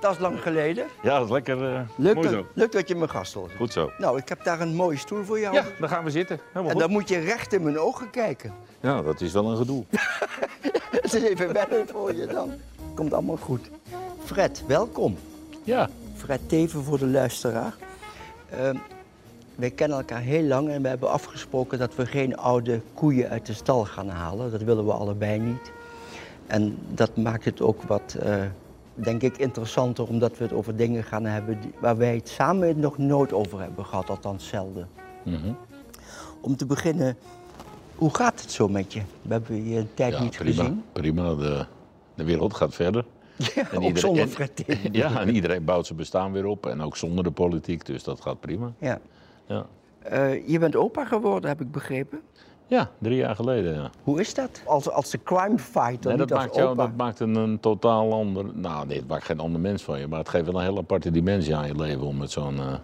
Dat is lang geleden. Ja, dat is lekker eh Leuk, mooi dat, zo. leuk dat je mijn gast. Goed zo. Nou, ik heb daar een mooie stoel voor jou. Ja, dan gaan we zitten. Helemaal En goed. dan moet je recht in mijn ogen kijken. Ja, dat is wel een gedoe. Het is even wennen voor je dan. Komt allemaal goed. Fred, welkom. Ja, Fred Teven voor de luisteraar. Ehm, wij kennen elkaar heel lang en we hebben afgesproken dat we geen oude koeien uit de stal gaan halen. Dat willen we allebei niet. En dat maakt het ook wat, eh, denk ik, interessanter omdat we het over dingen gaan hebben die- waar wij het samen nog nooit over hebben gehad, althans zelden. Mhm. Om te beginnen, hoe gaat het zo met je? We hebben je een tijd ja niet prima. gezien. Prima, de, de wereld gaat verder. Ja, En ook iedereen- zonder Fred. Ja, en iedereen bouwt zijn bestaan weer op. En ook zonder de politiek, dus dat gaat prima. Ja. Ja, Eh, je bent opa geworden, heb ik begrepen. Ja drie jaar geleden, ja. Hoe is dat? Als, als de crime fighter, Nee, niet dat, als maakt jou, dat maakt een, een totaal ander... Nou, nee, het maakt geen ander mens van je. Maar het geeft wel een heel aparte dimensie aan je leven... om met zo'n eh,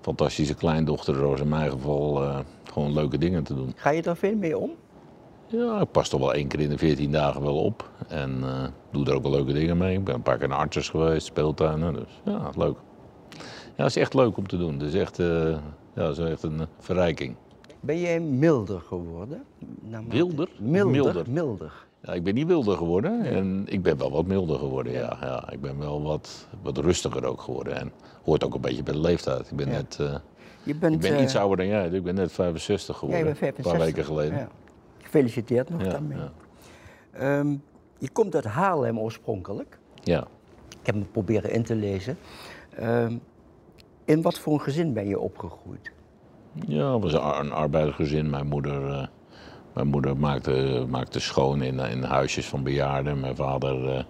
fantastische kleindochter, zoals in mijn geval... eh, gewoon leuke dingen te doen. Ga je er veel mee om? Ja, ik pas toch wel één keer in de 14 dagen wel op. En eh, doe er ook wel leuke dingen mee. Ik ben een paar keer naar artsen geweest, speeltuinen. Dus ja, leuk. Ja, het is echt leuk om te doen. Het is echt, ja, het is echt een verrijking. Ben jij milder geworden? Wilder? Milder, Milder. milder. Ja, ik ben niet wilder geworden. En ik ben wel wat milder geworden, ja. ja. Ik ben wel wat, wat rustiger ook geworden. En hoort ook een beetje bij de leeftijd. Ik ben, Ja. net, eh, Je bent, ik ben eh, iets ouder dan jij. Ik ben net 65 ja, geworden. je bent 65. Een paar weken geleden. Ja. Gefeliciteerd nog Ja, daarmee. ja. Ehm, je komt uit Haarlem oorspronkelijk. ja. Ik heb me proberen in te lezen. Ehm, in wat voor een gezin ben je opgegroeid? Ja, het was een, ar- een arbeidersgezin. Mijn moeder, eh, mijn moeder maakte, maakte schoon in, in huisjes van bejaarden. Mijn vader eh,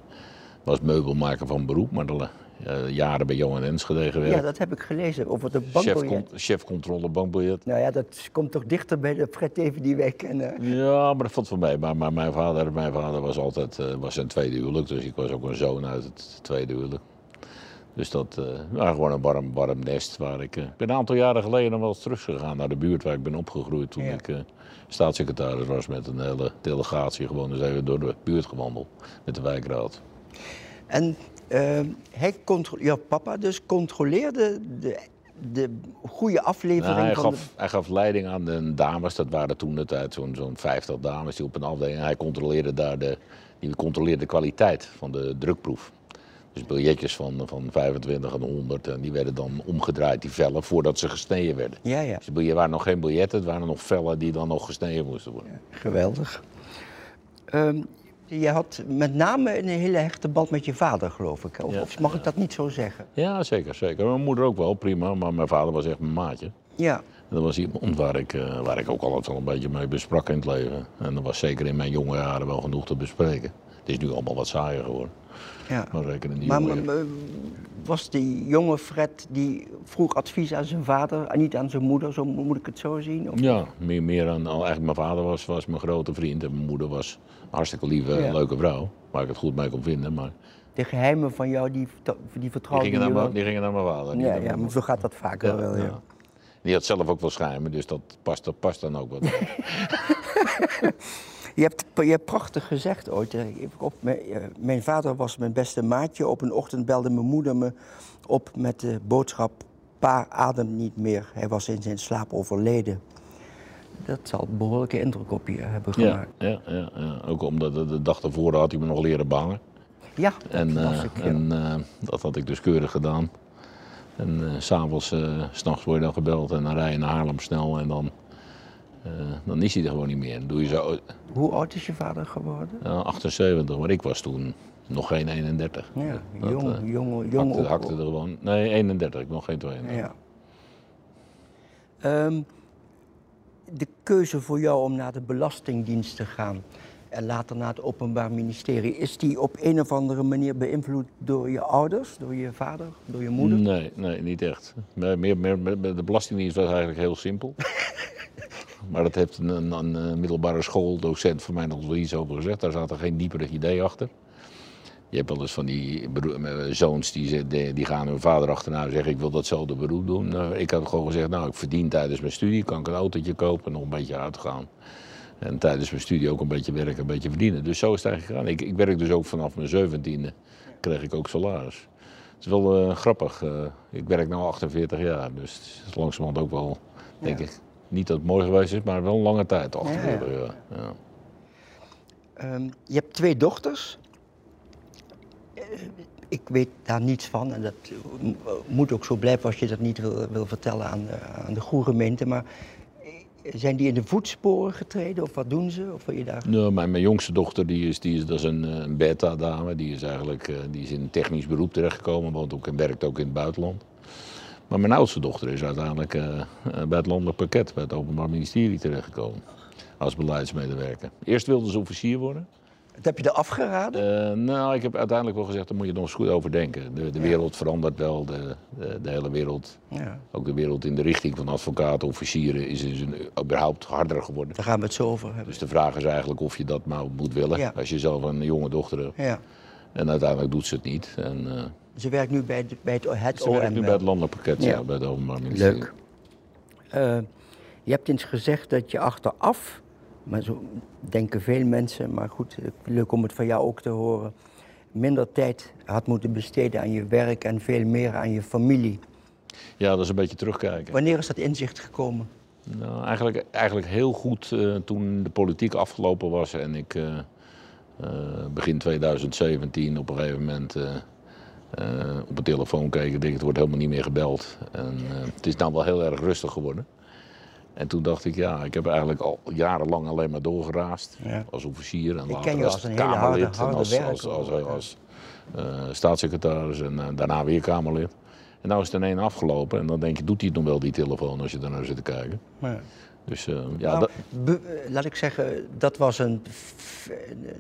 was meubelmaker van beroep, maar de, eh, jaren bij Johan Enschede gewerkt. Ja, dat heb ik gelezen over de Chef, bankbiljet. con- chef controle bankbiljet. Nou ja, dat komt toch dichter bij de Fred die wij kennen. Ja, maar dat valt van mij. Maar, maar mijn, vader, mijn vader was altijd eh, was zijn tweede huwelijk, dus ik was ook een zoon uit het tweede huwelijk. Dus dat ja, gewoon een warm, warm nest waar ik... eh, ik ben een aantal jaren geleden nog wel eens teruggegaan naar de buurt waar ik ben opgegroeid toen Ja. ik eh, staatssecretaris was met een hele delegatie. Gewoon dus even door de buurt gewandeld met de wijkraad. En ehm, hij jouw papa dus controleerde de, de goede aflevering Nou, hij, van gaf, hij gaf leiding aan de dames, dat waren toen de tijd zo'n zo'n 50 dames die op een afdeling. Hij controleerde daar de, die controleerde de kwaliteit van de drukproef. Dus biljetjes van, van 25 en 100 en die werden dan omgedraaid, die vellen, voordat ze gesneden werden. de... Ja, ja, Dus er waren nog geen biljetten, het waren nog vellen die dan nog gesneden moesten worden. geweldig. Ehm, je had met name een hele hechte band met je vader, geloof ik. Of, Ja. of mag ik dat niet zo zeggen? Ja, zeker, zeker. Mijn moeder ook wel, prima, maar mijn vader was echt mijn maatje. Ja, En dat was iemand waar ik, eh, waar ik ook altijd wel een beetje mee besprak in het leven. En dat was zeker in mijn jonge jaren wel genoeg te bespreken. Het is nu allemaal wat saaier geworden. Ja. Maar die was die jonge Fred die vroeg advies aan zijn vader en niet aan zijn moeder, zo moet ik het zo zien? Of- Ja, meer, meer dan al. Eigenlijk mijn vader was, was mijn grote vriend en mijn moeder was een hartstikke lieve, Ja. leuke vrouw. Waar ik het goed mee kon vinden. Maar De geheimen van jou, die, die die vertrouwde gingen, naar wel? mijn, die gingen naar mijn vader. Ja, ja, maar zo gaat dat vaker Ja, wel, ja. ja. Die had zelf ook wel schijmen, dus dat past, dat past dan ook wat. Je hebt, je hebt prachtig gezegd ooit. eh, Op, mijn, eh, mijn vader was mijn beste maatje. Op een ochtend belde mijn moeder me op met de boodschap... Pa ademt niet meer. Hij was in zijn slaap overleden. Dat zal een behoorlijke indruk op je hebben gemaakt. ja, ja, ja, ook omdat de, de dag daarvoor had hij me nog leren bangen. Ja, dat En, las eh, ik. ja. en eh, dat had ik dus keurig gedaan. En eh, s s'avonds, eh, s'nachts word je dan gebeld en dan rij je naar Haarlem snel en dan, eh, dan is hij er gewoon niet meer. Dan doe je zo, Hoe oud is je vader geworden? Ja, 78, maar ik was toen nog geen 31. Ja, Dat, jong, eh, jong, jong hakte, op- hakte er gewoon. Nee, 31, ik nog geen 32. Ja. Ehm, de keuze voor jou om naar de Belastingdienst te gaan en later naar het Openbaar Ministerie. Is die op een of andere manier beïnvloed door je ouders, door je vader, door je moeder? Nee, nee niet echt. Meer, meer, meer, de Belastingdienst was eigenlijk heel simpel. maar dat heeft een, een, een middelbare schooldocent van mij nog wel iets over gezegd. Daar zat er geen diepere idee achter. Je hebt wel eens van die zoons die, die gaan hun vader achterna en zeggen ik wil datzelfde beroep doen. Nou, ik had gewoon gezegd, nou ik verdien tijdens mijn studie, kan ik een autootje kopen en nog een beetje uitgaan. En tijdens mijn studie ook een beetje werken, een beetje verdienen. Dus zo is het eigenlijk gegaan. Ik, ik werk dus ook vanaf mijn zeventiende, kreeg ik ook salaris. Het is wel uh, grappig. Uh, ik werk nu 48 jaar, dus het is langzamerhand ook wel, denk ik, niet dat het mooi geweest is, maar wel een lange tijd, 48 ja. Um, je hebt twee dochters. ik weet daar niets van en dat moet ook zo blijven als je dat niet wil, wil vertellen aan de, aan de goede gemeente. Maar zijn die in de voetsporen getreden of wat doen ze? Of je daar... nou, mijn, mijn jongste dochter die is, die is, dat is een, eh, een beta-dame. Die is eigenlijk die is in een technisch beroep terechtgekomen, woont ook en werkt ook in het buitenland. Maar mijn oudste dochter is uiteindelijk uh, bij het landelijk pakket, bij het Openbaar Ministerie terechtgekomen. Als beleidsmedewerker. Eerst wilde ze officier worden. Dat heb je er afgeraden? Uh, nou, ik heb uiteindelijk wel gezegd, daar moet je nog eens goed over denken. De, de wereld verandert wel, de, de, de hele wereld. Ja. Ook de wereld in de richting van advocaten, officieren is, is een, überhaupt harder geworden. Daar gaan we het zo over hebben. Dus de vraag is eigenlijk of je dat nou moet willen, als je zelf een jonge dochter hebt. Ja. En uiteindelijk doet ze het niet. En, uh, ze werkt nu bij, de, bij het, het ze werkt nu bij het landelijk pakket, ja. bij het Openbaar Ministerie. Leuk. Uh, je hebt eens gezegd dat je achteraf maar zo denken veel mensen, maar goed, leuk om het van jou ook te horen. Minder tijd had moeten besteden aan je werk en veel meer aan je familie. Ja, dat is een beetje terugkijken. Wanneer is dat inzicht gekomen? Nou, eigenlijk, eigenlijk heel goed uh, toen de politiek afgelopen was en ik uh, uh, begin 2017 op een gegeven moment op de telefoon. Ik denk, het wordt helemaal niet meer gebeld. En het is nou wel heel erg rustig geworden. En toen dacht ik, ja, ik heb eigenlijk al jarenlang alleen maar doorgeraast. Als officier en later als, als Kamerlid. en als, als, als, als uh, staatssecretaris en daarna weer Kamerlid. En nou is het ineens afgelopen en dan denk je, doet hij het nog wel die telefoon als je er naar zit te kijken. Ja. Dus uh, ja, nou, dat... laat ik zeggen, dat was een,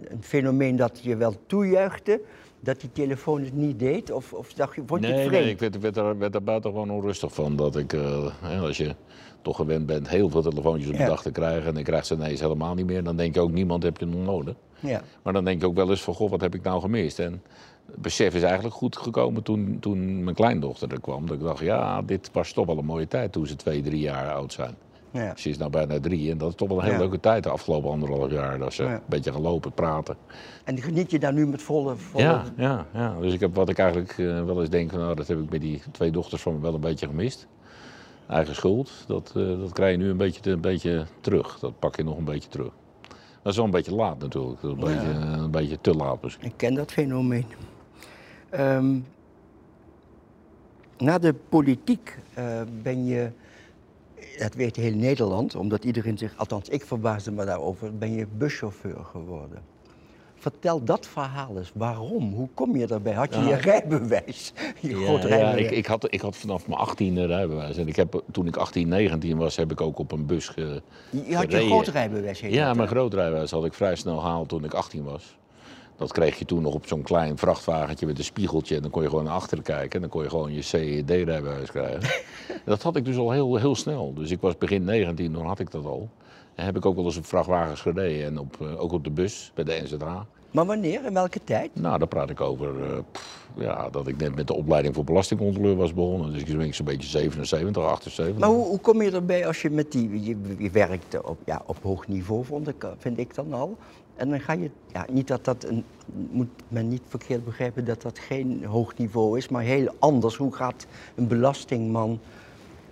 een fenomeen dat je wel toejuichte dat die telefoon het niet deed? Of, of dacht je, vond je nee, vreemd? Nee, ik werd, werd, daar, werd daar buiten gewoon onrustig van. Dat ik, uh, als je toch gewend bent heel veel telefoontjes op de dag te krijgen... en dan krijgt ze ineens helemaal niet meer... dan denk je ook, niemand heb je nog nodig. Ja. Maar dan denk je ook wel eens van, goh, wat heb ik nou gemist? En het besef is eigenlijk goed gekomen toen, toen mijn kleindochter er kwam. Dat ik dacht, ja, dit was toch wel een mooie tijd toen ze twee, drie jaar oud zijn. Ja. Ze is nou bijna drie en dat is toch wel een hele leuke tijd de afgelopen anderhalf jaar. Dat ze een beetje gelopen, praten. En geniet je daar nu met volle... volle... Ja, ja, ja, dus ik heb wat ik eigenlijk uh, wel eens denk, nou, dat heb ik met die twee dochters van me wel een beetje gemist. Eigen schuld, dat, uh, dat krijg je nu een beetje, een beetje terug. Dat pak je nog een beetje terug. Dat is wel een beetje laat natuurlijk, dat is een, beetje, een beetje te laat misschien. Ik ken dat fenomeen. Um, na de politiek uh, ben je dat weet heel Nederland, omdat iedereen zich, althans ik verbaasde me daarover, ben je buschauffeur geworden. Vertel dat verhaal eens. Waarom? Hoe kom je daarbij? Had je je rijbewijs? Je ja, groot rijbewijs? Ja, ik, ik, had, ik had vanaf mijn 18e rijbewijs. En ik heb, toen ik 18, 19 was, heb ik ook op een bus ge, Je had je groot rijbewijs? Ja, mijn groot rijbewijs had ik vrij snel gehaald toen ik 18 was. Dat kreeg je toen nog op zo'n klein vrachtwagentje met een spiegeltje. En dan kon je gewoon naar achteren kijken. En dan kon je gewoon je CED-rijbewijs krijgen. dat had ik dus al heel, heel snel. Dus ik was begin 19, toen had ik dat al. En heb ik ook wel eens op vrachtwagens gereden. En op, uh, ook op de bus bij de NZA. Maar wanneer? In welke tijd? Nou, daar praat ik over uh, pff, ja, dat ik net met de opleiding voor belastingcontroleur was begonnen. Dus ik ben zo'n beetje 77, 78. Maar hoe, hoe, kom je erbij als je met die... Je, je werkt op, ja, op hoog niveau, vond ik, vind ik dan al. En dan ga je, ja, niet dat dat een, moet men niet verkeerd begrijpen dat dat geen hoog niveau is, maar heel anders. Hoe gaat een belastingman,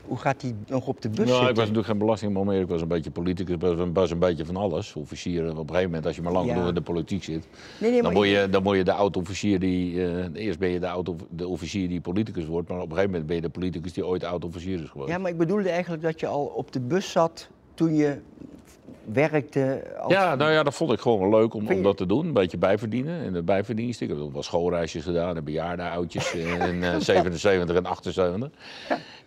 hoe gaat hij nog op de bus nou, zitten? ik was natuurlijk geen belastingman meer, ik was een beetje politicus, ik was een beetje van alles. Officier, op een gegeven moment, als je maar lang ja. in de politiek zit, nee, nee, dan, word je, dan word je de oud-officier die, uh, eerst ben je de, oud de officier die politicus wordt, maar op een gegeven moment ben je de politicus die ooit oud-officier is geworden. Ja, maar ik bedoelde eigenlijk dat je al op de bus zat toen je werkte als... Ja, nou ja, dat vond ik gewoon leuk om, om dat te doen. Een beetje bijverdienen en de bijverdienst. Ik heb wel schoolreisjes gedaan en bejaardenoudjes in eh, 77 en 78.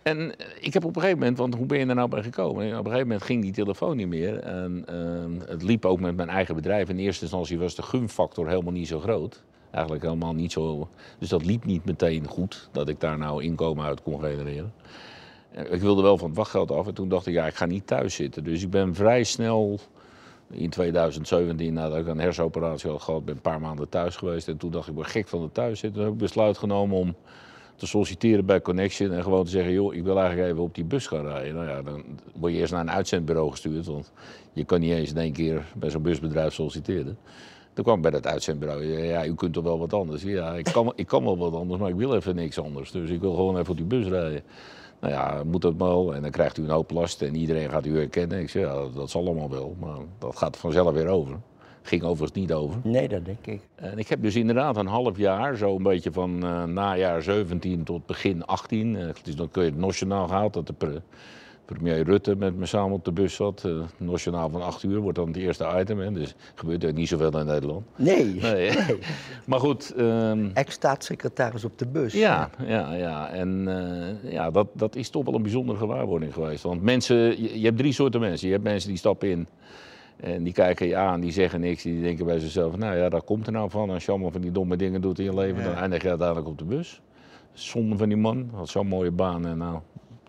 En eh, ik heb op een gegeven moment, want hoe ben je er nou bij gekomen? Op een gegeven moment ging die telefoon niet meer. En eh, het liep ook met mijn eigen bedrijf. In eerste instantie was de gunfactor helemaal niet zo groot. Eigenlijk helemaal niet zo. Dus dat liep niet meteen goed, dat ik daar nou inkomen uit kon genereren. Eh, Ik wilde wel van het wachtgeld af en toen dacht ik, ja, ik ga niet thuis zitten. Dus ik ben vrij snel in 2017, nadat ik een hersenoperatie had gehad, ben een paar maanden thuis geweest. En toen dacht ik, ik word gek van het thuis zitten. Toen heb ik besluit genomen om te solliciteren bij Connection en gewoon te zeggen, joh, ik wil eigenlijk even op die bus gaan rijden. Nou ja, dan word je eerst naar een uitzendbureau gestuurd, want je kan niet eens in één keer bij zo'n busbedrijf solliciteren. Toen kwam ik bij dat uitzendbureau. Ja, u kunt toch wel wat anders? Ja, ik ik kan wel wat anders, maar ik wil even niks anders. Dus ik wil gewoon even op die bus rijden. Nou ja, moet dat wel? En dan krijgt u een hoop last en iedereen gaat u herkennen. Ik zeg, ja, dat, zal allemaal wel, maar dat gaat vanzelf weer over. Ging overigens niet over. Nee, dat denk ik. En ik heb dus inderdaad een half jaar, zo een beetje van eh, najaar 17 tot begin 18. eh, dus dan kun je het nationaal gehaald dat de premier Rutte met me samen op de bus zat. Eh nationaal van 8 uur wordt dan het eerste item. Hè, dus gebeurt er niet zoveel in Nederland. Nee, Nee, maar goed. ehm, ex-staatssecretaris op de bus. ja, ja, ja. En eh, ja, dat, dat is toch wel een bijzondere gewaarwording geweest. Want mensen, je, je hebt drie soorten mensen. Je hebt mensen die stappen in en die kijken je aan, die zeggen niks. Die denken bij zichzelf, nou ja, daar komt er nou van. Als je allemaal van die domme dingen doet in je leven, Ja. dan eindig je uiteindelijk op de bus. Zonde van die man, had zo'n mooie baan. En nou,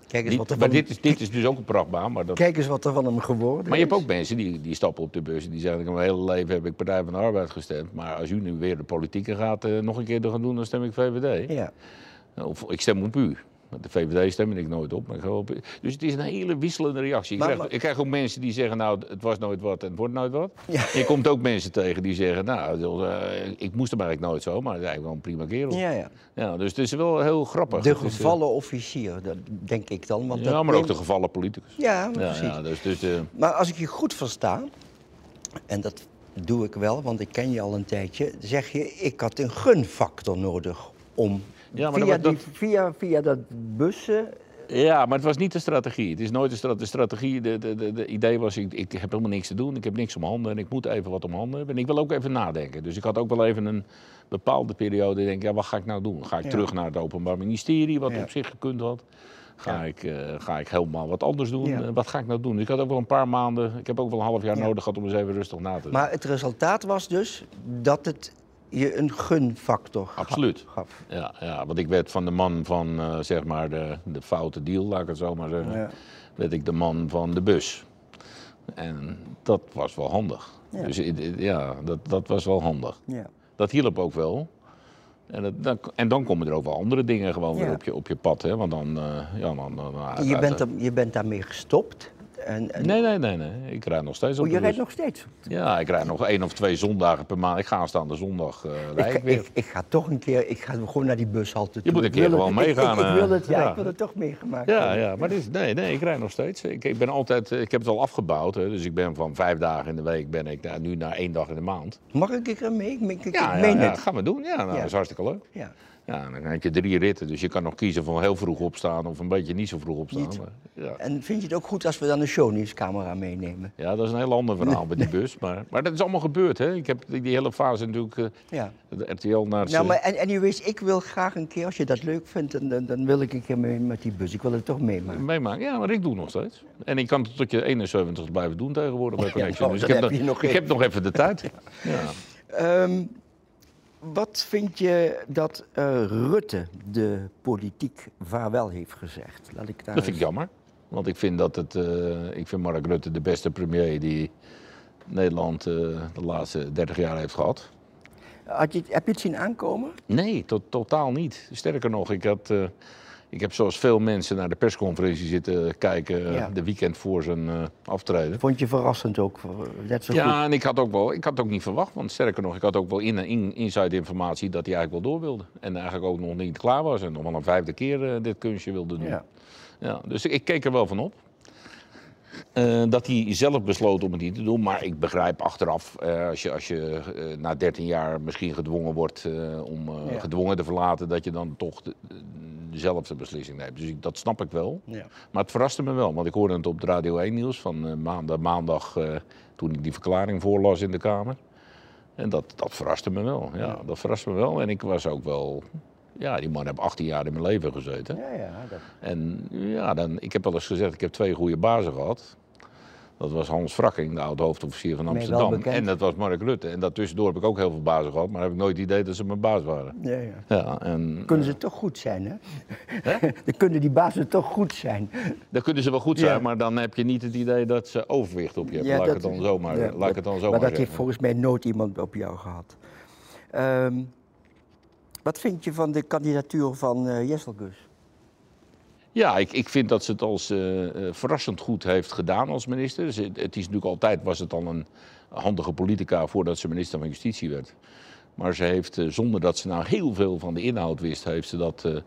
Kijk, eens wat er maar van, dit is, dit is dus ook een prachtbaan. Maar, dat, kijk eens wat er van hem geworden maar je hebt is. ook mensen die, die stappen op de bus en die zeggen, mijn hele leven heb ik Partij van de Arbeid gestemd. Maar als u nu weer de politiek in gaat, eh, nog een keer te gaan doen, dan stem ik VVD. Ja. Of ik stem op u. De VVD stem ik nooit op. Maar ik. Dus het is een hele wisselende reactie. Ik, Maar- krijg, maar- ik krijg ook mensen die zeggen, nou, het was nooit wat en het wordt nooit wat. Ja. Je komt ook mensen tegen die zeggen, nou, eh, ik moest hem eigenlijk nooit zo, maar hij is eigenlijk wel een prima kerel. Ja. Ja, ja. dus het is wel heel grappig. De Het eh, gevallen officier, dat denk ik dan. Want ja, dat maar ook de gevallen politicus. Ja, Ja, precies. ja, dus, dus, eh, Maar als ik je goed versta, en dat doe ik wel, want ik ken je al een tijdje, zeg je, ik had een gunfactor nodig om Ja, maar via, dat- die, via, via dat bussen... Ja, maar het was niet de strategie. Het is nooit de, stra- de strategie. De, de, de, de idee was, ik, ik heb helemaal niks te doen. Ik heb niks om handen en ik moet even wat om handen hebben. En ik wil ook even nadenken. Dus ik had ook wel even een bepaalde periode. Ik denk, ja, wat ga ik nou doen? Ga ik Ja. terug naar het Openbaar Ministerie, wat Ja. op zich gekund had? Ga, Ja. ik, eh, ga ik helemaal wat anders doen? Ja. Eh, wat ga ik nou doen? Dus ik had ook wel een paar maanden, ik heb ook wel een half jaar Ja. nodig gehad om eens even rustig na te denken. Maar het resultaat was dus dat het je een gunfactor Absoluut. gaf. Ja, ja, want ik werd van de man van, eh, zeg maar, de, de foute deal, laat ik het zo maar zeggen. Ja. werd ik de man van de bus. En dat was wel handig. Ja. Dus ja, dat, dat was wel handig. Ja. Dat hielp ook wel. En, dat, dan, en dan komen er ook wel andere dingen gewoon weer op je, op je pad. Hè? Want dan, eh, ja, dan, dan, dan- Je, bent er, je bent daarmee gestopt. En, en- Nee, nee, nee, nee. Ik rijd nog steeds op oh, je rijdt nog steeds. Ja, ik rijd nog één of twee zondagen per maand. Ik ga aanstaande zondag eh Ik, weer. ik, ik ga toch een keer, ik ga gewoon naar die bushalte toe. moet een keer gewoon ik- ik- meegaan, Ik, eh, wil het, ja, ja. ik wil het toch meegemaakt Ja, ja, maar dit is, nee, nee, ik rijd nog steeds. Ik, ik ben altijd, ik heb het al afgebouwd. Hè, dus ik ben van vijf dagen in de week ben ik nu naar één dag in de maand. Mag ik er mee? Ik, ik, Ja, ja, ja, gaan we doen. Ja, nou, Ja. dat is hartstikke leuk. Ja. Ja, dan heb je drie ritten, dus je kan nog kiezen van heel vroeg opstaan of een beetje niet zo vroeg opstaan. Niet. Ja. En vind je het ook goed als we dan een shownieuwscamera meenemen? ja, dat is een heel ander verhaal met die bus. Maar, maar dat is allemaal gebeurd. Hè. Ik heb die, die hele fase natuurlijk, eh, Ja. de RTL naar. Nou, maar en, anyways, ik wil graag een keer, als je dat leuk vindt, dan, dan, wil ik een keer mee met die bus. Ik wil het toch meemaken. meemaken. Ja, maar ik doe nog steeds. En ik kan het tot je 71 blijven doen tegenwoordig bij Connection. nou, dus ik dan heb, nog ik even. heb nog even de tijd. Ja. Ehm, wat vind je dat eh, Rutte de politiek vaarwel heeft gezegd? Laat ik daar Dat vind ik jammer. Want ik vind, dat het, eh, ik vind Mark Rutte de beste premier die Nederland eh, de laatste 30 jaar heeft gehad. Had je, heb je het zien aankomen? Nee, to- totaal niet. Sterker nog, ik, had, ik heb zoals veel mensen naar de persconferentie zitten kijken eh, Ja. de weekend voor zijn eh, aftreden. Vond je verrassend ook? Net zo Ja, goed. en ik had ook wel, ik had het ook niet verwacht, want sterker nog, ik had ook wel in, in, inside informatie dat hij eigenlijk wel door wilde. En eigenlijk ook nog niet klaar was en nog wel een vijfde keer eh, dit kunstje wilde doen. Ja. Ja, dus ik, ik keek er wel van op. Eh, dat hij zelf besloot om het niet te doen. Maar ik begrijp achteraf, eh, als je, als je eh, na 13 jaar misschien gedwongen wordt om Ja. gedwongen te verlaten, dat je dan toch de, de- dezelfde beslissing neemt. Dus ik, dat snap ik wel. Ja. Maar het verraste me wel, want ik hoorde het op het Radio 1 nieuws van maandag, maandag toen ik die verklaring voorlas in de Kamer. En dat, dat verraste me wel. Ja, dat verraste me wel. En ik was ook wel. Ja, die man heeft 18 jaar in mijn leven gezeten. Ja, ja. Dat... En ja, dan, ik heb wel eens gezegd, ik heb twee goede bazen gehad. Dat was Hans Frakking, de oud-hoofdofficier van Amsterdam. En dat was Mark Rutte. En daartussendoor heb ik ook heel veel bazen gehad, maar heb ik nooit het idee dat ze mijn baas waren. Ja, ja. Ja, en Kunnen ze toch goed zijn, hè? Dan kunnen die bazen toch goed zijn. dan kunnen ze wel goed zijn, Ja. maar dan heb je niet het idee dat ze overwicht op je hebben. Ja, laat ik dat- het dan zomaar, ja, laat ik het dan zomaar Maar dat zeggen. heeft volgens mij nooit iemand op jou gehad. Ehm, wat vind je van de kandidatuur van eh Jesselgus? Ja, ik, ik vind dat ze het als eh, eh, verrassend goed heeft gedaan als minister. Ze, het is natuurlijk altijd, was het al een handige politica voordat ze minister van Justitie werd. Maar ze heeft, zonder dat ze nou heel veel van de inhoud wist, heeft ze dat,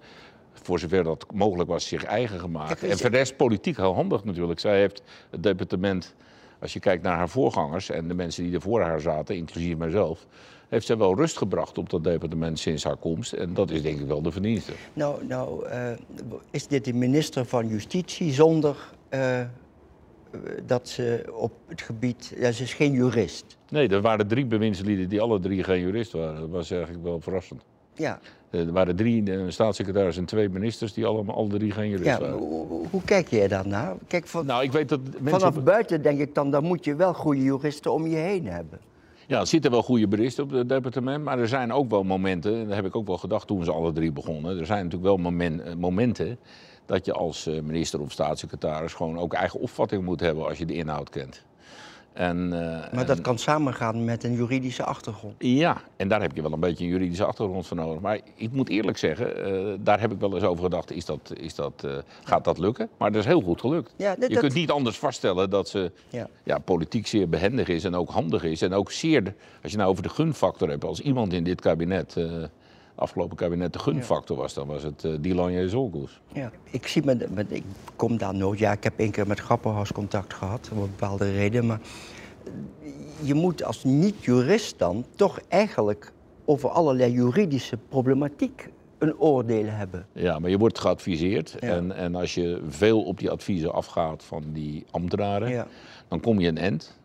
voor zover dat mogelijk was, zich eigen gemaakt. En voor de rest politiek heel handig natuurlijk. Zij heeft het departement, als je kijkt naar haar voorgangers en de mensen die er voor haar zaten, inclusief mijzelf, heeft zij wel rust gebracht op dat departement sinds haar komst. En dat is denk ik wel de verdienste. Nou, nou eh, is dit de minister van Justitie zonder eh, dat ze op het gebied... Ja, ze is geen jurist. Nee, er waren drie bewindslieden die alle drie geen jurist waren. Dat was eigenlijk wel verrassend. Ja, Eh, Er waren drie staatssecretaris en twee ministers die allemaal alle drie geen jurist ja waren. hoe, hoe- kijk jij daarnaar? Kijk, van, Nou, ik weet dat mensen... vanaf buiten denk ik dan, dan moet je wel goede juristen om je heen hebben. Ja, er zitten wel goede juristen op het departement, maar er zijn ook wel momenten, en dat heb ik ook wel gedacht toen ze alle drie begonnen, er zijn natuurlijk wel eh, momenten dat je als eh, minister of staatssecretaris gewoon ook eigen opvatting moet hebben als je de inhoud kent. En, eh, Maar en- dat kan samengaan met een juridische achtergrond. Ja, en daar heb je wel een beetje een juridische achtergrond voor nodig. Maar ik moet eerlijk zeggen, eh, daar heb ik wel eens over gedacht, is dat, is dat, eh, gaat dat lukken? Maar dat is heel goed gelukt. Ja, je kunt niet anders vaststellen dat ze Ja. ja, politiek zeer behendig is en ook handig is. En ook zeer, als je nou over de gunfactor hebt, als iemand in dit kabinet, afgelopen kabinet de gunfactor was, dan was het eh Dylan Jezolkus. Ja, ik zie met, ik kom daar nooit. Ja, ik heb één keer met Grapperhaus contact gehad, om een bepaalde reden. Maar je moet als niet-jurist dan toch eigenlijk over allerlei juridische problematiek een oordeel hebben. Ja, maar je wordt geadviseerd. Ja. En, en als je veel op die adviezen afgaat van die ambtenaren, Ja. dan kom je een end.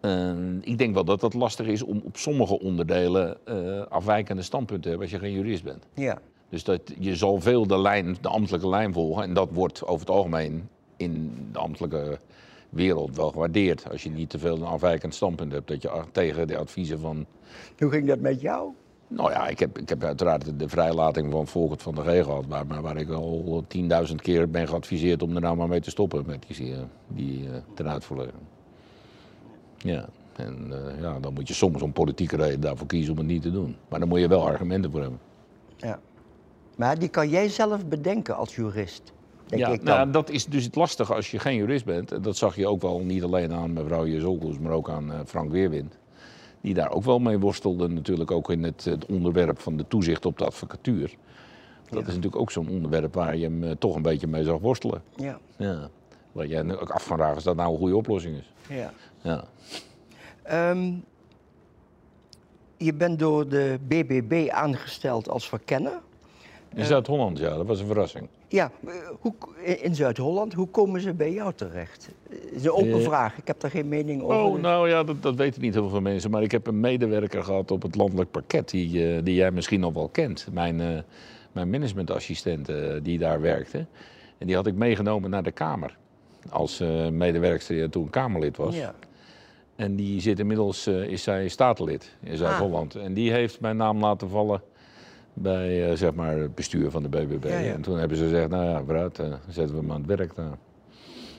En ik denk wel dat het lastig is om op sommige onderdelen eh, afwijkende standpunten te hebben als je geen jurist bent. Ja, Dus dat, je zal veel de, lijn, de ambtelijke lijn volgen. En dat wordt over het algemeen in de ambtelijke wereld wel gewaardeerd. Als je niet te veel een afwijkend standpunt hebt. Dat je tegen de adviezen van hoe ging dat met jou? nou ja, ik heb, ik heb uiteraard de vrijlating van Volkert van der G gehad, waar, maar waar ik al 10.000 keer ben geadviseerd om er nou maar mee te stoppen met die, eh, die eh, tenuitvoerlegging. Ja, en eh, ja, dan moet je soms om politieke reden daarvoor kiezen om het niet te doen. Maar dan moet je wel argumenten voor hebben. Ja. Maar die kan jij zelf bedenken als jurist, denk ja, ik dan. nou, dat is dus het lastige als je geen jurist bent. En dat zag je ook wel niet alleen aan mevrouw Jezolkoes, maar ook aan eh, Frank Weerwind. Die daar ook wel mee worstelde, natuurlijk ook in het, het onderwerp van de toezicht op de advocatuur. Dat is natuurlijk ook zo'n onderwerp waar je hem eh, toch een beetje mee zag worstelen. Ja, Ja. Waar jij ook af kan vragen of dat nou een goede oplossing is. ja. Ja. Ehm, je bent door de BBB aangesteld als verkenner. In Zuid-Holland, ja, dat was een verrassing. Ja, eh, hoe, in Zuid-Holland, hoe komen ze bij jou terecht? Het is een open Eh, vraag, ik heb daar geen mening over. Oh, dus- nou ja, dat, dat weten niet heel veel mensen. Maar ik heb een medewerker gehad op het landelijk parket die, eh, die jij misschien nog wel kent. Mijn, eh, mijn managementassistent eh, die daar werkte. En die had ik meegenomen naar de Kamer. Als eh medewerkster die toen Kamerlid was. Ja. En die zit inmiddels, eh, is zij statenlid in Zuid-Holland. Ah. En die heeft mijn naam laten vallen bij eh, zeg maar het bestuur van de BBB. Ja, ja. En toen hebben ze gezegd, nou ja, vooruit, zetten we hem aan het werk daar.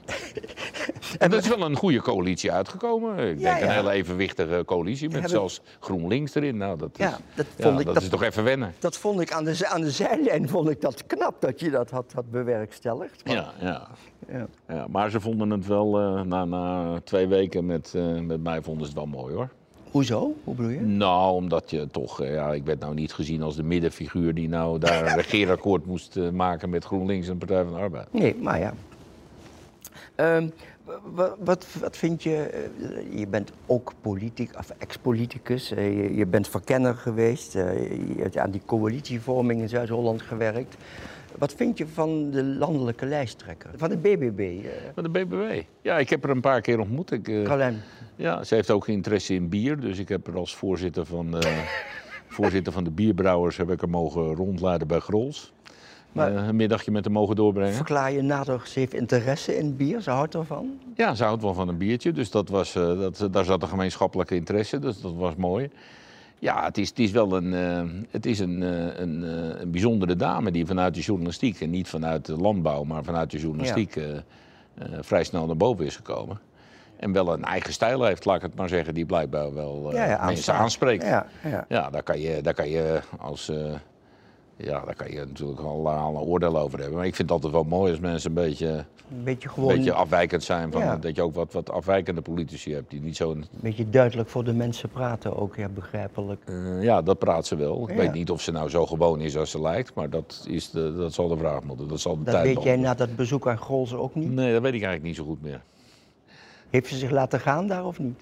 en dat is wel een goede coalitie uitgekomen. Ik Ja, denk een hele evenwichtige coalitie met Hebben- zelfs GroenLinks erin. Nou, dat is, Ja, dat vond ik- dat dat- is toch even wennen. Dat vond ik aan de, aan de zijlijn vond ik dat knap dat je dat had, had bewerkstelligd. Maar- Ja, ja. ja. Ja, maar ze vonden het wel, eh, na, na twee weken met, eh, met mij vonden ze het wel mooi hoor. Hoezo? Hoe bedoel je? Nou, omdat je toch, eh, ja, ik werd nou niet gezien als de middenfiguur die nou daar een regeerakkoord moest maken met GroenLinks en de Partij van de Arbeid. Nee, maar ja. W- Wat, wat, wat vind je, eh, je bent ook politic, of ex-politicus, eh, je, je bent verkenner geweest, eh, je hebt aan die coalitievorming in Zuid-Holland gewerkt. Wat vind je van de landelijke lijsttrekker, van de BBB? Van de BBW. Ja, ik heb er een paar keer ontmoet. Ik, ja, ze heeft ook interesse in bier. Dus ik heb er als voorzitter van, voorzitter van de bierbrouwers heb ik er mogen rondleiden bij Grols. Maar- Eh, een middagje met hem mogen doorbrengen. Verklaar je nader, ze heeft interesse in bier, ze houdt ervan? Ja, ze houdt wel van een biertje, dus dat was, eh, dat, daar zat een gemeenschappelijke interesse, dus dat was mooi. Ja, het is, het is wel een, eh, het is een, een, een bijzondere dame die vanuit de journalistiek, en niet vanuit de landbouw, maar vanuit de journalistiek vrij snel naar boven is gekomen. En wel een eigen stijl heeft, laat ik het maar zeggen, die blijkbaar wel eh, mensen aanstaat. aanspreekt. Ja, ja. Ja, daar kan je, daar kan je als. Eh, ja, daar kan je natuurlijk al, een oordeel over hebben. Maar ik vind het altijd wel mooi als mensen een beetje, Een beetje een gewoon, beetje afwijkend zijn. Van, Ja. Dat je ook wat, wat afwijkende politici hebt die niet zo. een beetje duidelijk voor de mensen praten ook, ja, begrijpelijk. eh, ja, dat praat ze wel. Ik weet niet of ze nou zo gewoon is als ze lijkt, maar dat, is de, dat zal de vraag moeten. Dat zal de Dat tijd weet jij na dat bezoek aan Grolse ook niet? Nee, dat weet ik eigenlijk niet zo goed meer. Heeft ze zich laten gaan daar of niet?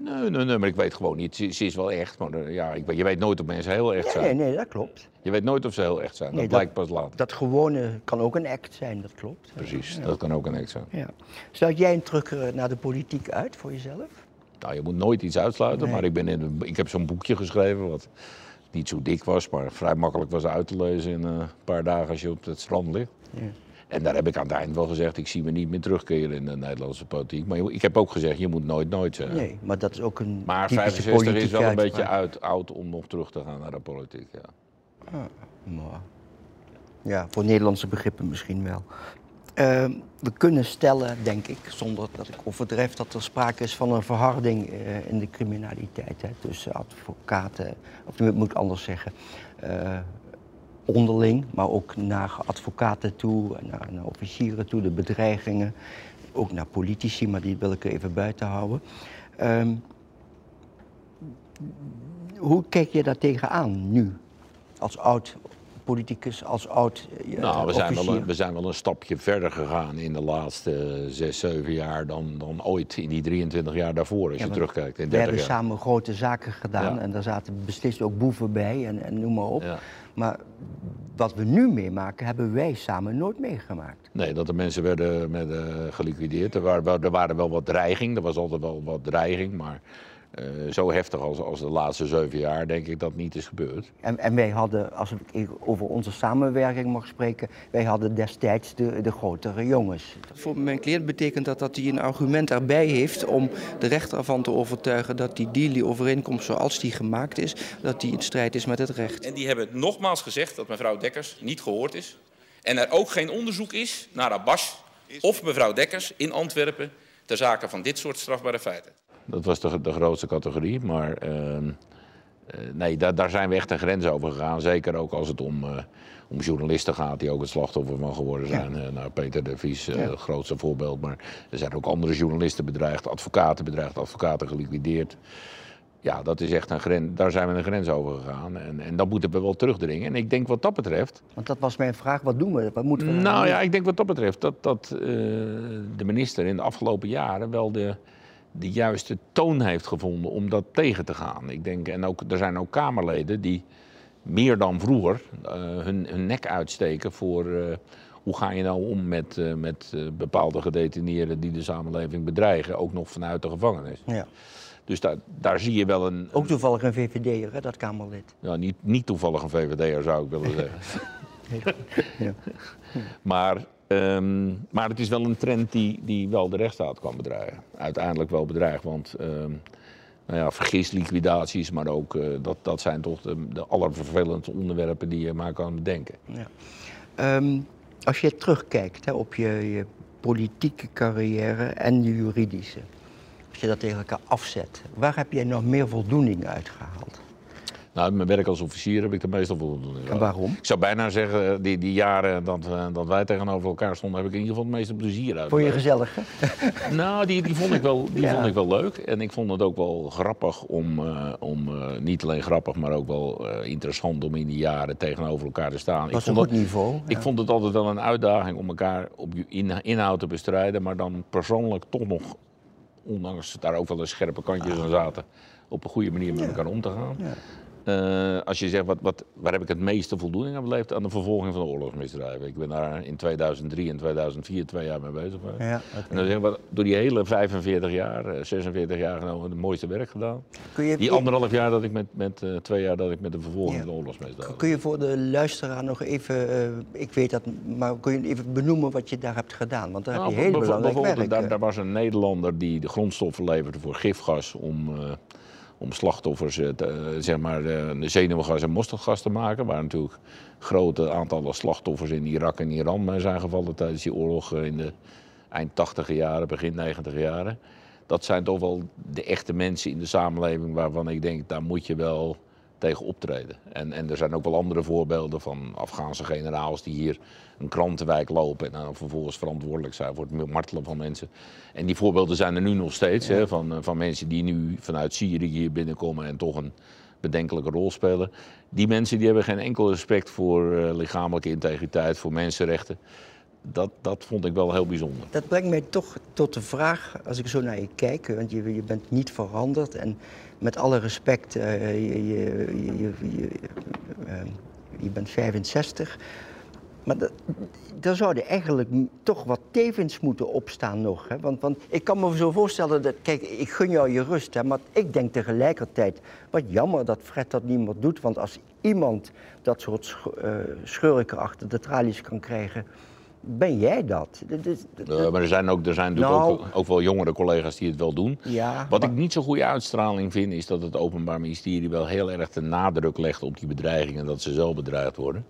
Nee, nee, nee, maar ik weet gewoon niet. Ze, ze is wel echt, maar eh, ja, ik, weet- je weet nooit of mensen heel echt Nee, zijn. nee, dat klopt. Je weet nooit of ze heel echt zijn. Nee, dat dat- blijkt pas later. Dat gewone kan ook een act zijn, dat klopt. Precies, dat kan ook een echt zijn. Ja. Sluit jij een terug eh, naar de politiek uit voor jezelf? Nou, je moet nooit iets uitsluiten, Nee. maar ik, ben in ik heb zo'n boekje geschreven wat niet zo dik was, maar vrij makkelijk was uit te lezen in eh, een paar dagen als je op het strand ligt. Ja. En daar heb ik aan het eind wel gezegd, ik zie me niet meer terugkeren in de Nederlandse politiek. Maar ik heb ook gezegd, je moet nooit nooit zeggen. Nee, maar dat is ook een Maar typische 65 is wel een beetje uit, oud om nog terug te gaan naar de politiek. Ja. Maar, ja, voor Nederlandse begrippen misschien wel. Ehm, we kunnen stellen, denk ik, zonder dat ik overdrijf, dat er sprake is van een verharding eh, in de criminaliteit. Hè, tussen advocaten, of ik moet ik anders zeggen, eh, onderling, maar ook naar advocaten toe, naar, officieren toe, de bedreigingen. Ook naar politici, maar die wil ik even buiten houden. Ehm, hoe kijk je daar tegenaan nu? Als oud politicus, als oud eh, Nou, we zijn, wel een, we zijn wel een stapje verder gegaan in de laatste zes, zeven jaar dan, dan ooit in die 23 jaar daarvoor, als Ja, je terugkijkt. In We 30 hebben jaar. samen grote zaken gedaan Ja. en daar zaten beslist ook boeven bij en, en noem maar op. Ja. Maar wat we nu meemaken, hebben wij samen nooit meegemaakt. Nee, dat de mensen werden met, eh, geliquideerd. Er waren, wel- er waren wel wat dreiging, er was altijd wel wat dreiging, maar eh, zo heftig als, als de laatste zeven jaar denk ik dat niet is gebeurd. En, en wij hadden, als ik over onze samenwerking mag spreken, wij hadden destijds de, de grotere jongens. Voor mijn cliënt betekent dat dat hij een argument erbij heeft om de rechter ervan te overtuigen dat die deal, die overeenkomst zoals die gemaakt is, dat die in strijd is met het recht. En die hebben nogmaals gezegd dat mevrouw Dekkers niet gehoord is. En er ook geen onderzoek is naar Abbas of mevrouw Dekkers in Antwerpen ter zake van dit soort strafbare feiten. Dat was de, de grootste categorie, maar ehm, eh, nee, daar, daar zijn we echt een grens over gegaan. Zeker ook als het om, eh, om journalisten gaat die ook het slachtoffer van geworden zijn. Eh, nou, Peter de Vries, het grootste voorbeeld, maar er zijn ook andere journalisten bedreigd, advocaten bedreigd, advocaten geliquideerd. Ja, dat is echt een grens, daar zijn we een grens over gegaan. En, en dat moeten we wel terugdringen. En ik denk wat dat betreft, Want dat was mijn vraag, wat doen we? Wat moeten we nou doen? ja, ik denk wat dat betreft dat, dat de minister in de afgelopen jaren wel de, de juiste toon heeft gevonden om dat tegen te gaan. Ik denk, en ook, er zijn ook Kamerleden die meer dan vroeger eh, hun, hun nek uitsteken voor eh, hoe ga je nou om met, eh, met bepaalde gedetineerden die de samenleving bedreigen, ook nog vanuit de gevangenis. Ja. Dus daar, daar zie je wel een, Ook toevallig een VVD'er, hè, dat Kamerlid. ja, niet, niet toevallig een VVD'er zou ik willen zeggen. Ja. Maar, ehm, maar het is wel een trend die, die wel de rechtsstaat kan bedreigen. Uiteindelijk wel bedreigt, want ehm nou ja, vergisliquidaties, maar ook eh, dat, dat zijn toch de, de allervervelendste onderwerpen die je maar kan bedenken. Ja. Ehm, als je terugkijkt hè, op je, je politieke carrière en je juridische, als je dat tegen elkaar afzet, waar heb jij nog meer voldoening uit Nou, mijn werk als officier heb ik er meestal voldoening En waarom? Ik zou bijna zeggen, die, die jaren dat, eh, dat wij tegenover elkaar stonden, heb ik in ieder geval het meeste plezier uit. Vond je gezellig, hè? Nou, die, die, vond ik wel, die Ja. vond ik wel leuk. En ik vond het ook wel grappig om, eh, om eh, niet alleen grappig, maar ook wel eh, interessant om in die jaren tegenover elkaar te staan. Was ik een vond goed het- niveau. Ik vond het altijd wel een uitdaging om elkaar op je in- inhoud te bestrijden, maar dan persoonlijk toch nog, ondanks daar ook wel eens scherpe kantjes aan zaten, op een goede manier met elkaar om te gaan. Eh, als je zegt, wat, wat, waar heb ik het meeste voldoening aan beleefd? Aan de vervolging van de oorlogsmisdrijven. Ik ben daar in 2003 en 2004 twee jaar mee bezig geweest. Ja. En dan zeg ik, wat, door die hele 45 jaar, eh, 46 jaar genomen, het mooiste werk gedaan. Kun je, Die anderhalf jaar dat ik met, met eh, twee jaar dat ik met de vervolging Ja. van de oorlogsmisdaden. kun je voor de luisteraar nog even, eh, ik weet dat, maar kun je even benoemen wat je daar hebt gedaan? Want daar Nou, heb je heel belangrijk bijvoorbeeld, werk. daar, daar was een Nederlander die de grondstoffen leverde voor gifgas om, eh, om slachtoffers, eh, eh, zeg maar, eh, zenuwgas en mosterdgas te maken. Waar natuurlijk grote aantallen slachtoffers in Irak en Iran bij zijn gevallen tijdens die oorlog in de eind 80 jaren, begin 90 jaren. Dat zijn toch wel de echte mensen in de samenleving waarvan ik denk, daar moet je wel tegen optreden. En, en er zijn ook wel andere voorbeelden van Afghaanse generaals die hier een krantenwijk lopen en dan vervolgens verantwoordelijk zijn voor het martelen van mensen. En die voorbeelden zijn er nu nog steeds, hè, van, eh, van mensen die nu vanuit Syrië hier binnenkomen en toch een bedenkelijke rol spelen. Die mensen die hebben geen enkel respect voor eh, lichamelijke integriteit, voor mensenrechten. Dat, dat vond ik wel heel bijzonder. Dat brengt mij toch tot de vraag, als ik zo naar je kijk, want je, je bent niet veranderd en met alle respect, eh, je, je, je, je, eh, bent 65, maar dat, daar zouden eigenlijk toch wat tevens moeten opstaan nog. Hè? Want, want ik kan me zo voorstellen dat, kijk, ik gun jou je rust, hè, maar ik denk tegelijkertijd, wat jammer dat Fred dat niet meer doet, want als iemand dat soort eh, schurken achter de tralies kan krijgen, ben jij dat. Dat is- dat- Eh, maar er zijn ook, er zijn natuurlijk Nou. ook, ook wel jongere collega's die het wel doen. Ja, Wat maar- ik niet zo'n goede uitstraling vind, is dat het Openbaar Ministerie wel heel erg de nadruk legt op die bedreigingen, dat ze zo bedreigd worden.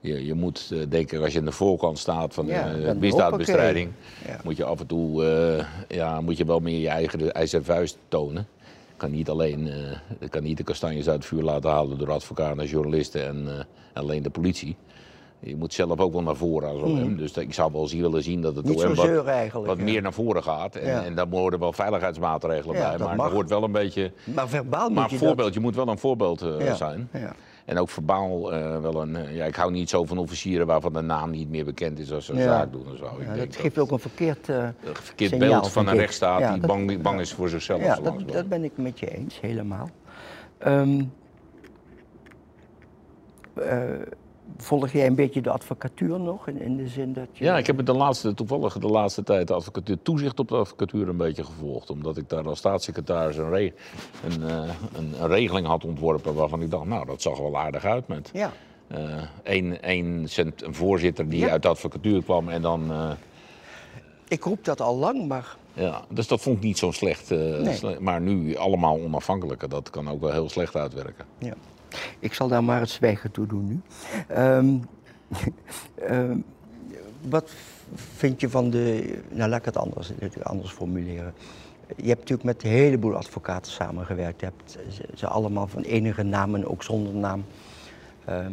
Je, je moet, eh, denk ik, als je aan de voorkant staat van Ja, eh, dan misdaadbestrijding. Ja. moet je af en toe ja, moet je wel meer je eigen ijzeren vuist tonen. Je kan niet alleen kan niet de kastanjes uit het vuur laten halen door advocaten en journalisten en alleen de politie. Je moet zelf ook wel naar voren als OM. Dus ik zou wel zien willen zien dat het. Niet OM wat, ja. meer naar voren gaat. En, Ja. en daar horen wel veiligheidsmaatregelen Ja, bij. dat Maar mag. hoort wel een beetje. Maar verbaal moet Maar je voorbeeld, je moet wel een voorbeeld eh, zijn. ja. En ook verbaal eh, wel een. eh, ja, ik hou niet zo van officieren waarvan de naam niet meer bekend is als ze een zaak doen en zo. Ik Ja, denk dat geeft ook een verkeerd, een verkeerd signaal, beeld van een rechtsstaat die dat- bang, bang is voor zichzelf. Ja, dat, dat ben ik met je eens, helemaal. Ehm, eh, volg jij een beetje de advocatuur nog? In, in de zin dat je... Ja, ik heb de laatste, toevallig de laatste tijd de advocatuur, toezicht op de advocatuur een beetje gevolgd. Omdat ik daar als staatssecretaris een, re- een, eh, een, een regeling had ontworpen waarvan ik dacht, nou dat zag wel aardig uit met Ja, eh één cent, een voorzitter die Ja. uit de advocatuur kwam en dan... eh, ik roep dat al lang, maar ja, dus dat vond ik niet zo slecht. Nee. sle- maar nu allemaal onafhankelijker, dat kan ook wel heel slecht uitwerken. ja. Ik zal daar maar het zwijgen toe doen nu. Ehm, ehm, wat vind je van de... Nou, laat ik het anders, anders formuleren. Je hebt natuurlijk met een heleboel advocaten samengewerkt. Je hebt ze, allemaal van enige naam en ook zonder naam ehm,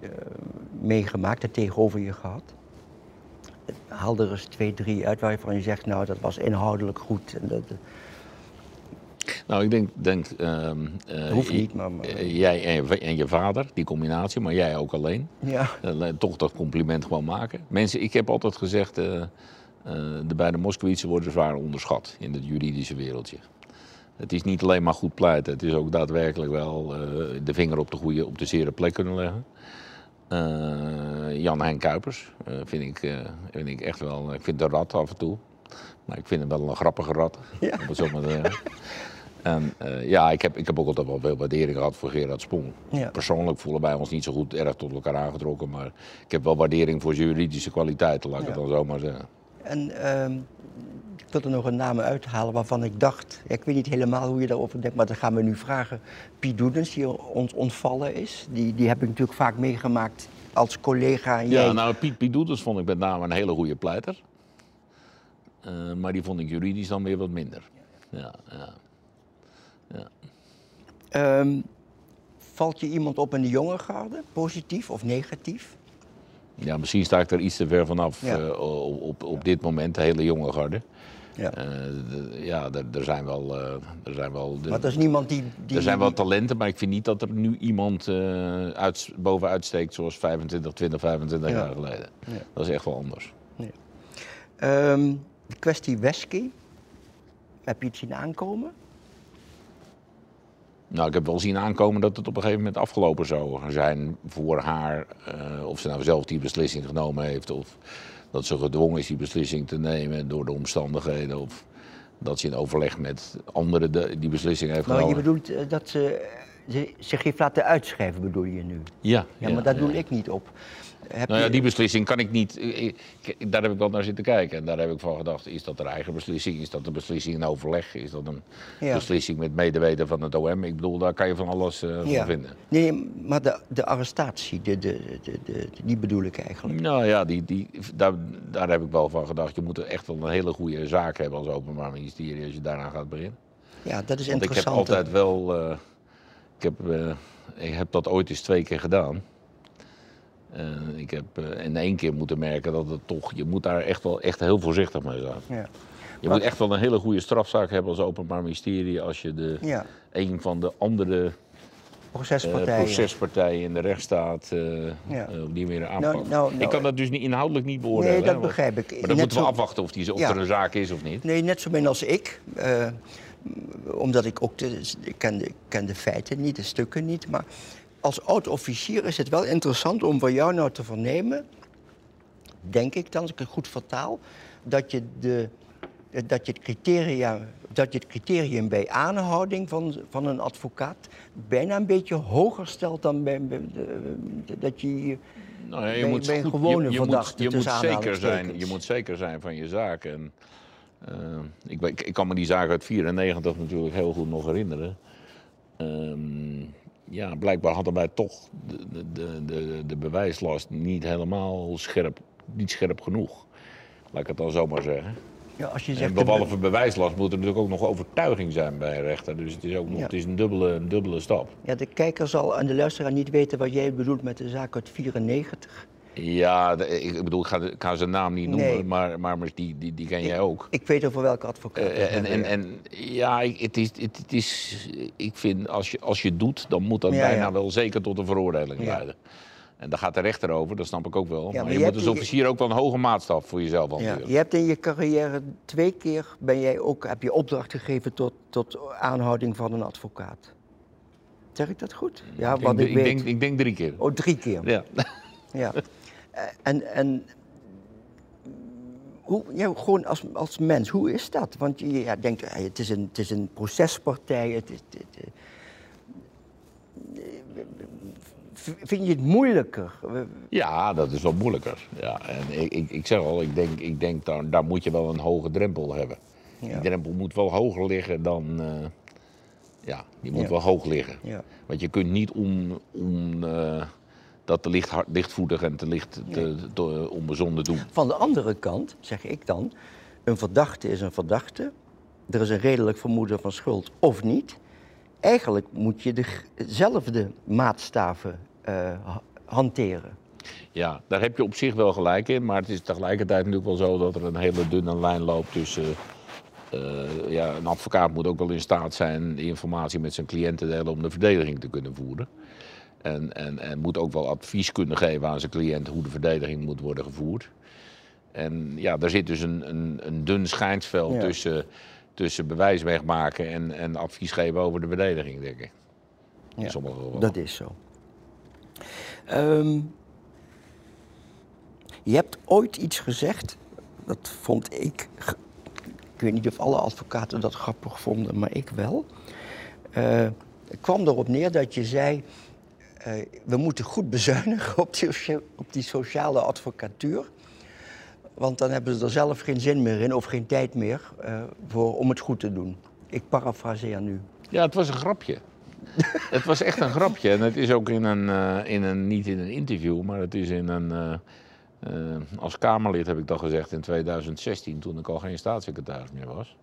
eh, meegemaakt en tegenover je gehad. Haal er eens twee, drie uit waarvan je zegt, nou, dat was inhoudelijk goed. En dat, Nou, ik denk, denk ehm, eh, hoeft niet, maar- eh, jij en je, en je vader, die combinatie, maar jij ook alleen. ja. Eh, toch dat compliment gewoon maken. Mensen, ik heb altijd gezegd, de beide Moskowitsen worden zwaar onderschat in het juridische wereldje. Het is niet alleen maar goed pleiten, het is ook daadwerkelijk wel de vinger op de goede, op de zere plek kunnen leggen. Jan Hein Kuipers vind, ik, vind ik echt wel, ik vind de rat af en toe. Maar ik vind hem wel een grappige rat, Ja. om het zo maar te zeggen. En eh, ja, ik heb, ik heb ook altijd wel veel waardering gehad voor Gerard Spong. Ja. Persoonlijk voelen wij ons niet zo goed erg tot elkaar aangetrokken, maar ik heb wel waardering voor zijn juridische kwaliteiten, laat ik Ja. het dan zo maar zeggen. En ehm, ik wil er nog een naam uithalen waarvan ik dacht, ik weet niet helemaal hoe je daarover denkt, maar dat gaan we nu vragen. Piet Doedens, die ons ontvallen is, die, die heb ik natuurlijk vaak meegemaakt als collega. En jij, Ja, nou, Piet, Piet Doeters vond ik met name een hele goede pleiter. Eh, maar die vond ik juridisch dan weer wat minder. Ja, ja. Ehm, valt je iemand op in de jonge garde, positief of negatief? Ja, misschien sta ik er iets te ver vanaf Ja. eh, op, op, op dit moment, de hele jonge garde. Ja. Eh, de- ja, er, er zijn wel. eh, er zijn wel de- Maar dat is niemand die... die er zijn wel talenten, maar ik vind niet dat er nu iemand uit, bovenuit steekt zoals 25, 20, 25 Ja. jaar geleden. Ja. Dat is echt wel anders. Ehm, de kwestie Wesky. Heb je het zien aankomen? Nou, ik heb wel zien aankomen dat het op een gegeven moment afgelopen zou zijn voor haar. eh, of ze nou zelf die beslissing genomen heeft, of dat ze gedwongen is die beslissing te nemen door de omstandigheden. Of dat ze in overleg met anderen de- die beslissing heeft Nou, je genomen. bedoelt eh, dat ze, zich heeft laten uitschrijven, bedoel je nu? Ja, Ja, maar daar ja. doe ik niet op. Heb Nou ja, die beslissing kan ik niet. ik- ik- daar heb ik wel naar zitten kijken. En daar heb ik van gedacht: is dat een eigen beslissing? Is dat een beslissing in overleg? Is dat een Ja. beslissing met medeweten van het OM? Ik bedoel, daar kan je van alles eh, van vinden. Nee, maar de, de arrestatie, de, de, de, die bedoel ik eigenlijk. Nou ja, die, die, daar, daar heb ik wel van gedacht. Je moet er echt wel een hele goede zaak hebben als Openbaar Ministerie als je daaraan gaat beginnen. Ja, dat is Want ik heb interessant. altijd wel. eh, ik, heb, eh, ik heb dat ooit eens twee keer gedaan. En ik heb eh, in één keer moeten merken dat het toch. Je moet daar echt wel echt heel voorzichtig mee zijn. Ja. Je moet echt wel een hele goede strafzaak hebben als Openbaar Ministerie als je de, ja, een van de andere eh, procespartijen. procespartijen in de rechtsstaat eh Ja. eh, op die manier aanpakt. Nou, nou, nou, ik kan dat dus niet, inhoudelijk niet beoordelen. Nee, dat hè, begrijp ik. Maar Net dan moeten we zo- afwachten of, die, of Ja. er een zaak is of niet. Nee, net zo min als ik. eh, omdat ik ook de, ik ken, de, ik ken de feiten niet, de stukken niet. Maar als oud-officier is het wel interessant om van jou nou te vernemen, denk ik dan, als ik het goed vertaal, dat je, de, dat je, het, criteria, dat je het criterium bij aanhouding van, van een advocaat bijna een beetje hoger stelt dan bij, bij de- dat je. Nou, ja, je bij- moet bij een gewone je, je verdachte, moet, je moet zeker zijn. Je moet zeker zijn van je zaak. En, eh, ik, ik kan me die zaak uit 94 natuurlijk heel goed nog herinneren. Ehm, ja, blijkbaar hadden wij toch de, de, de, de, bewijslast niet helemaal scherp, niet scherp genoeg. Laat ik het dan zo maar zeggen. Ja, als je En zegt, de- behalve bewijslast moet er natuurlijk ook nog overtuiging zijn bij een rechter. Dus het is ook nog Ja. het is een, dubbele, een dubbele stap. Ja, de kijker zal en de luisteraar niet weten wat jij bedoelt met de zaak uit 94. Ja, ik bedoel, ik ga, ik ga zijn naam niet noemen, Nee. maar, maar, maar die, die, die ken jij ook. Ik weet over welke advocaat. Eh, en, en, ja. en ja, ik- het is, het, het is, ik vind als je, als je doet, dan moet dat Ja, bijna ja. wel zeker tot een veroordeling Ja. leiden. En daar gaat de rechter over, dat snap ik ook wel. maar maar je je moet als officier ook wel een hoge maatstaf voor jezelf ja, hanteren. je hebt in je carrière twee keer ben jij ook, heb je opdracht gegeven tot, tot aanhouding van een advocaat. Zeg ik dat goed? Ja, ik, wat denk, ik, ik, weet. denk, ik denk drie keer. Oh, drie keer. Ja. Ja. Eh, En, en hoe, ja, gewoon als, als mens, hoe is dat? Want je ja, denkt, het is een, het is een procespartij. Het is, het, eh, vind je het moeilijker? Ja, dat is wel moeilijker. Ja, en ik, ik, ik zeg al, ik denk, ik denk daar, daar moet je wel een hoge drempel hebben. Ja. Die drempel moet wel hoger liggen dan. eh, ja, die moet Ja. wel hoog liggen. Ja. Want je kunt niet om, om dat te licht, en te licht te, te- onbezonnen doen. Van de andere kant, zeg ik dan, een verdachte is een verdachte. Er is een redelijk vermoeden van schuld of niet. Eigenlijk moet je dezelfde maatstaven eh, ha- hanteren. Ja, daar heb je op zich wel gelijk in. Maar het is tegelijkertijd natuurlijk wel zo dat er een hele dunne lijn loopt tussen. eh, ja, een advocaat moet ook wel in staat zijn informatie met zijn cliënt te delen om de verdediging te kunnen voeren. En, en, en moet ook wel advies kunnen geven aan zijn cliënt hoe de verdediging moet worden gevoerd. En ja, daar zit dus een, een, een dun schijnsveld Ja. tussen, tussen bewijs wegmaken en, en advies geven over de verdediging, denk ik. In Ja, sommige gevallen. Dat is zo. Ehm, je hebt ooit iets gezegd, dat vond ik. Ik weet niet of alle advocaten dat grappig vonden, maar ik wel. Eh, het kwam erop neer dat je zei. Eh, we moeten goed bezuinigen op die, op die sociale advocatuur. Want dan hebben ze er zelf geen zin meer in of geen tijd meer eh, voor, om het goed te doen. Ik parafraseer nu. Ja, het was een grapje. het was echt een grapje. En het is ook in een, eh, in een niet in een interview, maar het is in een. als Kamerlid heb ik dat gezegd in 2016, toen ik al geen staatssecretaris meer was.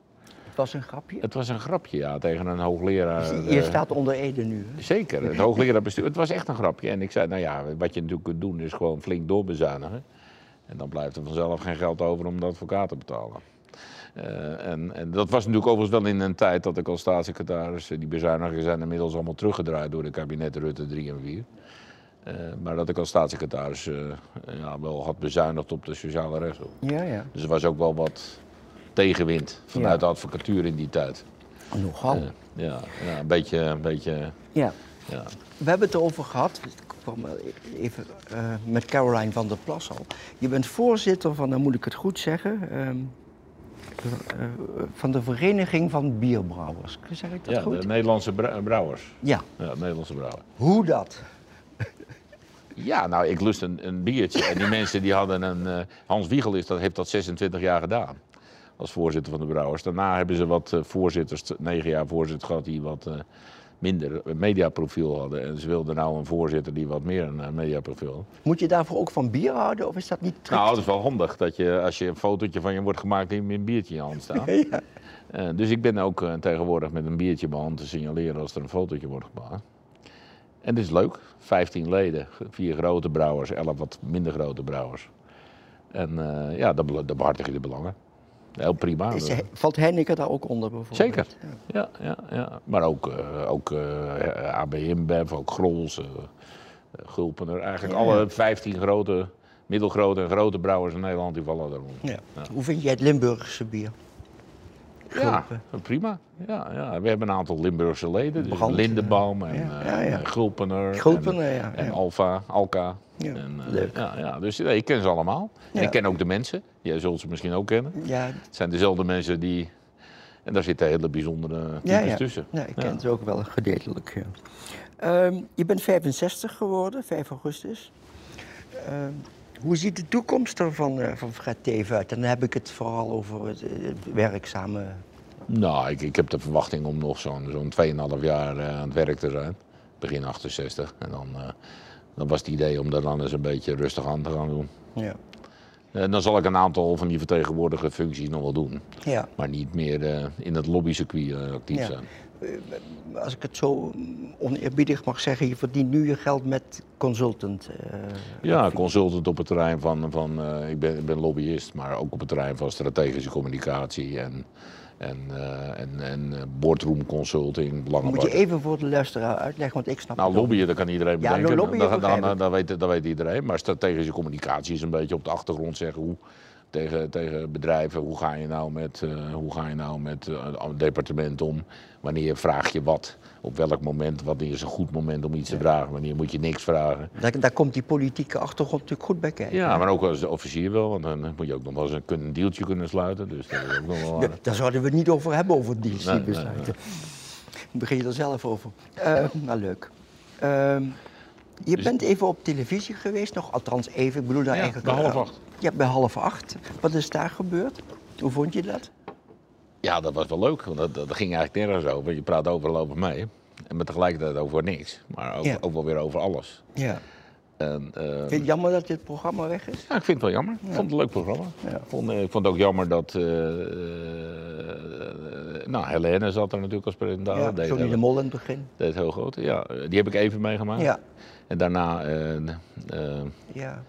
Was een grapje? Het was een grapje, ja, tegen een hoogleraar. Dus je eh, staat onder Ede nu. hè? Zeker, het hoogleraar bestuur. Het was echt een grapje. En ik zei, nou ja, wat je natuurlijk kunt doen is gewoon flink doorbezuinigen. En dan blijft er vanzelf geen geld over om de advocaat te betalen. Eh, en, en dat was natuurlijk overigens wel in een tijd dat ik als staatssecretaris... eh, die bezuinigingen zijn inmiddels allemaal teruggedraaid door de kabinetten Rutte 3 en 4. Eh, maar dat ik als staatssecretaris ja, wel had bezuinigd op de sociale rechtshoek. Ja, ja. Dus er was ook wel wat tegenwind vanuit Ja. de advocatuur in die tijd. Nogal. Eh, ja, ja, een beetje... Een beetje Ja. ja. We hebben het erover gehad, ik kwam even eh, met Caroline van der Plas al. Je bent voorzitter van, dan moet ik het goed zeggen, ehm, eh, van de Vereniging van Bierbrouwers. Zeg ik dat Ja, goed? de Nederlandse brou- brouwers. Ja. Ja, Nederlandse brouwer. Hoe dat? Ja, nou, ik lust een, een biertje. En die mensen die hadden een... eh, Hans Wiegel is, dat, heeft dat 26 jaar gedaan. Als voorzitter van de brouwers. Daarna hebben ze wat eh, voorzitters, negen jaar voorzitter gehad... die wat eh, minder mediaprofiel hadden. En ze wilden nou een voorzitter die wat meer een eh, mediaprofiel had. Moet je daarvoor ook van bier houden of is dat niet trick? Nou, dat is wel handig dat je, als je een fotootje van je wordt gemaakt... dat je met een biertje in je hand staat. ja. Dus ik ben ook tegenwoordig met een biertje in mijn hand te signaleren als er een fotootje wordt gemaakt. En dit is leuk. 15 leden, vier grote brouwers, 11 wat minder grote brouwers. En ja, dan, dan behartig je de belangen. Heel prima. Is, he- valt Henneke daar ook onder bijvoorbeeld? Zeker. Ja. Ja, ja, ja. Maar ook, eh ook eh AB InBev, ook Grols, eh, eh, Gulpener. Eigenlijk Ja, alle ja. 15 grote, middelgrote en grote brouwers in Nederland die vallen. Ja. Hoe vind jij het Limburgse bier? Ja, prima. Ja, ja. We hebben een aantal Limburgse leden. Dus Brand, Lindenbaum en ja, eh, ja. Gulpener. Gulpener, en. Alfa, Alka. Ja, en, eh, leuk. Ja, ja. Dus ik ken ze allemaal. En ik ken ook de mensen. Jij zult ze misschien ook kennen. Ja, Het zijn dezelfde mensen die... En daar zitten hele bijzondere types tussen. Ja, ik ken ze ook wel gedeeltelijk. Ehm, je bent 65 geworden, 5 augustus. Ehm, hoe ziet de toekomst er van, eh, van Fred Teven uit? En dan heb ik het vooral over het, eh, het werkzame. Nou, ik, ik heb de verwachting om nog zo'n zo'n 2,5 jaar eh, aan het werk te zijn. Begin 68. En dan, dan was het idee om daar dan eens een beetje rustig aan te gaan doen. Ja. En dan zal ik een aantal van die vertegenwoordigende functies nog wel doen. ja. Maar niet meer eh, in het lobbycircuit eh, actief Ja. zijn. Als ik het zo oneerbiedig mag zeggen, je verdient nu je geld met consultant. eh, Ja, consultant op het terrein van, van eh, ik, ben, ik ben lobbyist, maar ook op het terrein van strategische communicatie en, en, eh, en, en eh, boardroom consulting, Moet je even voor de luisteraar uitleggen, want ik snap Nou, het ook lobbyen, dat kan iedereen Ja, bedenken. lobbyen dat, dat, ik. dat, weet, dat weet iedereen. Maar strategische communicatie is een beetje op de achtergrond zeggen hoe tegen, tegen bedrijven, hoe ga je nou met, eh, hoe ga je nou met het departement om? Wanneer vraag je wat? Op welk moment? Wanneer is een goed moment om iets te vragen? Wanneer moet je niks vragen? Daar, daar komt die politieke achtergrond natuurlijk goed bij kijken. Ja, maar ook als officier wel, want dan moet je ook nog wel eens een, een deeltje kunnen sluiten. Dus dat is ook nog wel daar zouden we het niet over hebben, over die Nee, begin je er zelf over. Eh, nou, leuk. Ehm, je Dus- bent even op televisie geweest, nog althans even. Ik bedoel daar Ja, eigenlijk... bij half acht. Ja, bij half acht. Wat is daar gebeurd? Hoe vond je dat? Ja, dat was wel leuk, want dat, dat ging eigenlijk nergens over. Je praat overal over mee. En maar tegelijkertijd over niks. Maar ook, Ja. ook wel weer over alles. Ja. En, eh, Vind je het jammer dat dit programma weg is? Ja, ik vind het wel jammer. Ik vond het een leuk programma. Ja. Ik, vond, eh, ik vond het ook jammer dat... eh eh, nou, Helene zat er natuurlijk als presentator. Ja, Johnny de Mol in het begin. deed heel groot. Ja, die heb ik even meegemaakt. Ja. En daarna Ja.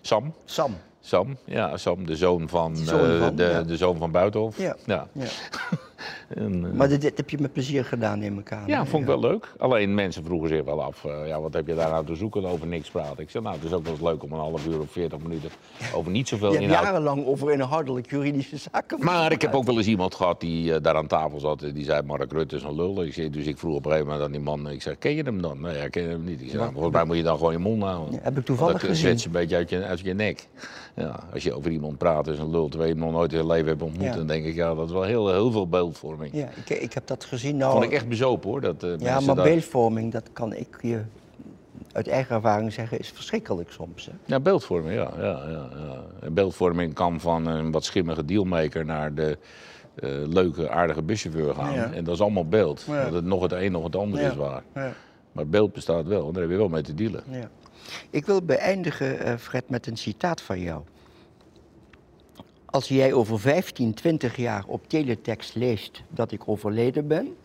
Sam. Sam. Sam, ja, Sam, de zoon van, De zoon eh, van, de, ja. de zoon van Buitenhof. Ja. Ja. Ja. En, eh, Maar dit, dit heb je met plezier gedaan, neem ik aan. ja, hè? vond ik wel leuk. Alleen mensen vroegen zich wel af, eh, ja, wat heb je daar nou te zoeken over niks praten? Ik zei, nou, het is ook wel eens leuk om een half uur of veertig minuten over niet zoveel Je hebt inhoud. jarenlang over inhoudelijk juridische zaken. Maar ik heb ook wel eens iemand gehad die eh, daar aan tafel zat. en Die zei, Mark Rutte is een lul. Ik zei, dus ik vroeg op een gegeven moment aan die man, ik zeg, ken je hem dan? Nee, ik ken hem niet. Ik zei, nou, volgens mij moet je dan gewoon je mond houden. Ja, heb ik toevallig dat gezien. zwets een beetje uit je, uit je nek. Ja, als je over iemand praat, is een lul, terwijl je hem nog nooit in zijn leven hebt ontmoet. Ja. Dan denk ik, ja, dat is wel heel, heel veel beeldvorming. Ja, ik, ik heb dat gezien. Nou, Vond ik echt bezopen hoor. Dat, eh, Ja, maar beeldvorming, dat kan ik je uit eigen ervaring zeggen, is verschrikkelijk soms. Hè? Ja, beeldvorming, ja. ja, ja, ja. Beeldvorming kan van een wat schimmige dealmaker naar de eh, leuke, aardige buschauffeur gaan. Ja. En dat is allemaal beeld. Ja. Dat het nog het een, nog het ander is waar. Ja. Maar beeld bestaat wel, en daar heb je wel mee te dealen. Ja. Ik wil beëindigen, eh, Fred, met een citaat van jou. Als jij over 15, 20 jaar op teletext leest dat ik overleden ben,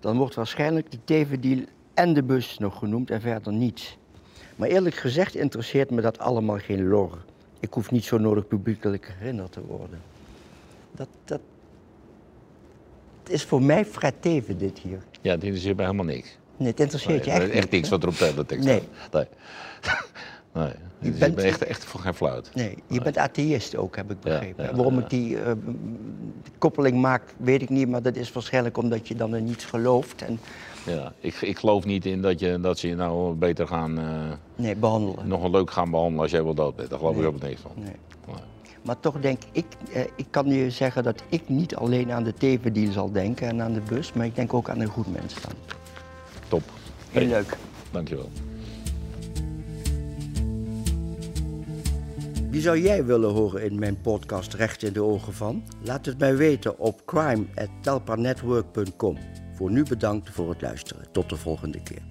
dan wordt waarschijnlijk de tevendeal en de bus nog genoemd en verder niets. Maar eerlijk gezegd interesseert me dat allemaal geen lor. Ik hoef niet zo nodig publiekelijk herinnerd te worden. Dat, dat het is voor mij Fred Teven dit hier. Ja, dit is bij helemaal niks. Nee, het interesseert je echt, echt niks wat er op Nee. staat. Nee. Nee. Je bent- bent echt, echt voor geen fluit. Nee, je bent atheïst ook, heb ik begrepen. ja, Waarom ja. ik die eh, koppeling maak, weet ik niet. Maar dat is waarschijnlijk omdat je dan in niets gelooft. En Ja. Ik, ik geloof niet in dat, je, dat ze je nou beter gaan, eh, nee, behandelen. nog wel leuk gaan behandelen als jij wel dood bent. Daar geloof ik ook niks van. Nee. Nee. Maar toch denk ik, eh, ik kan je zeggen dat ik niet alleen aan de tevendeal zal denken en aan de bus. Maar ik denk ook aan een goed mens dan. Top. Heel Hey, leuk. Dankjewel. Wie zou jij willen horen in mijn podcast Recht in de Ogen van? Laat het mij weten op crime.telpanetwork.com. Voor nu bedankt voor het luisteren. Tot de volgende keer.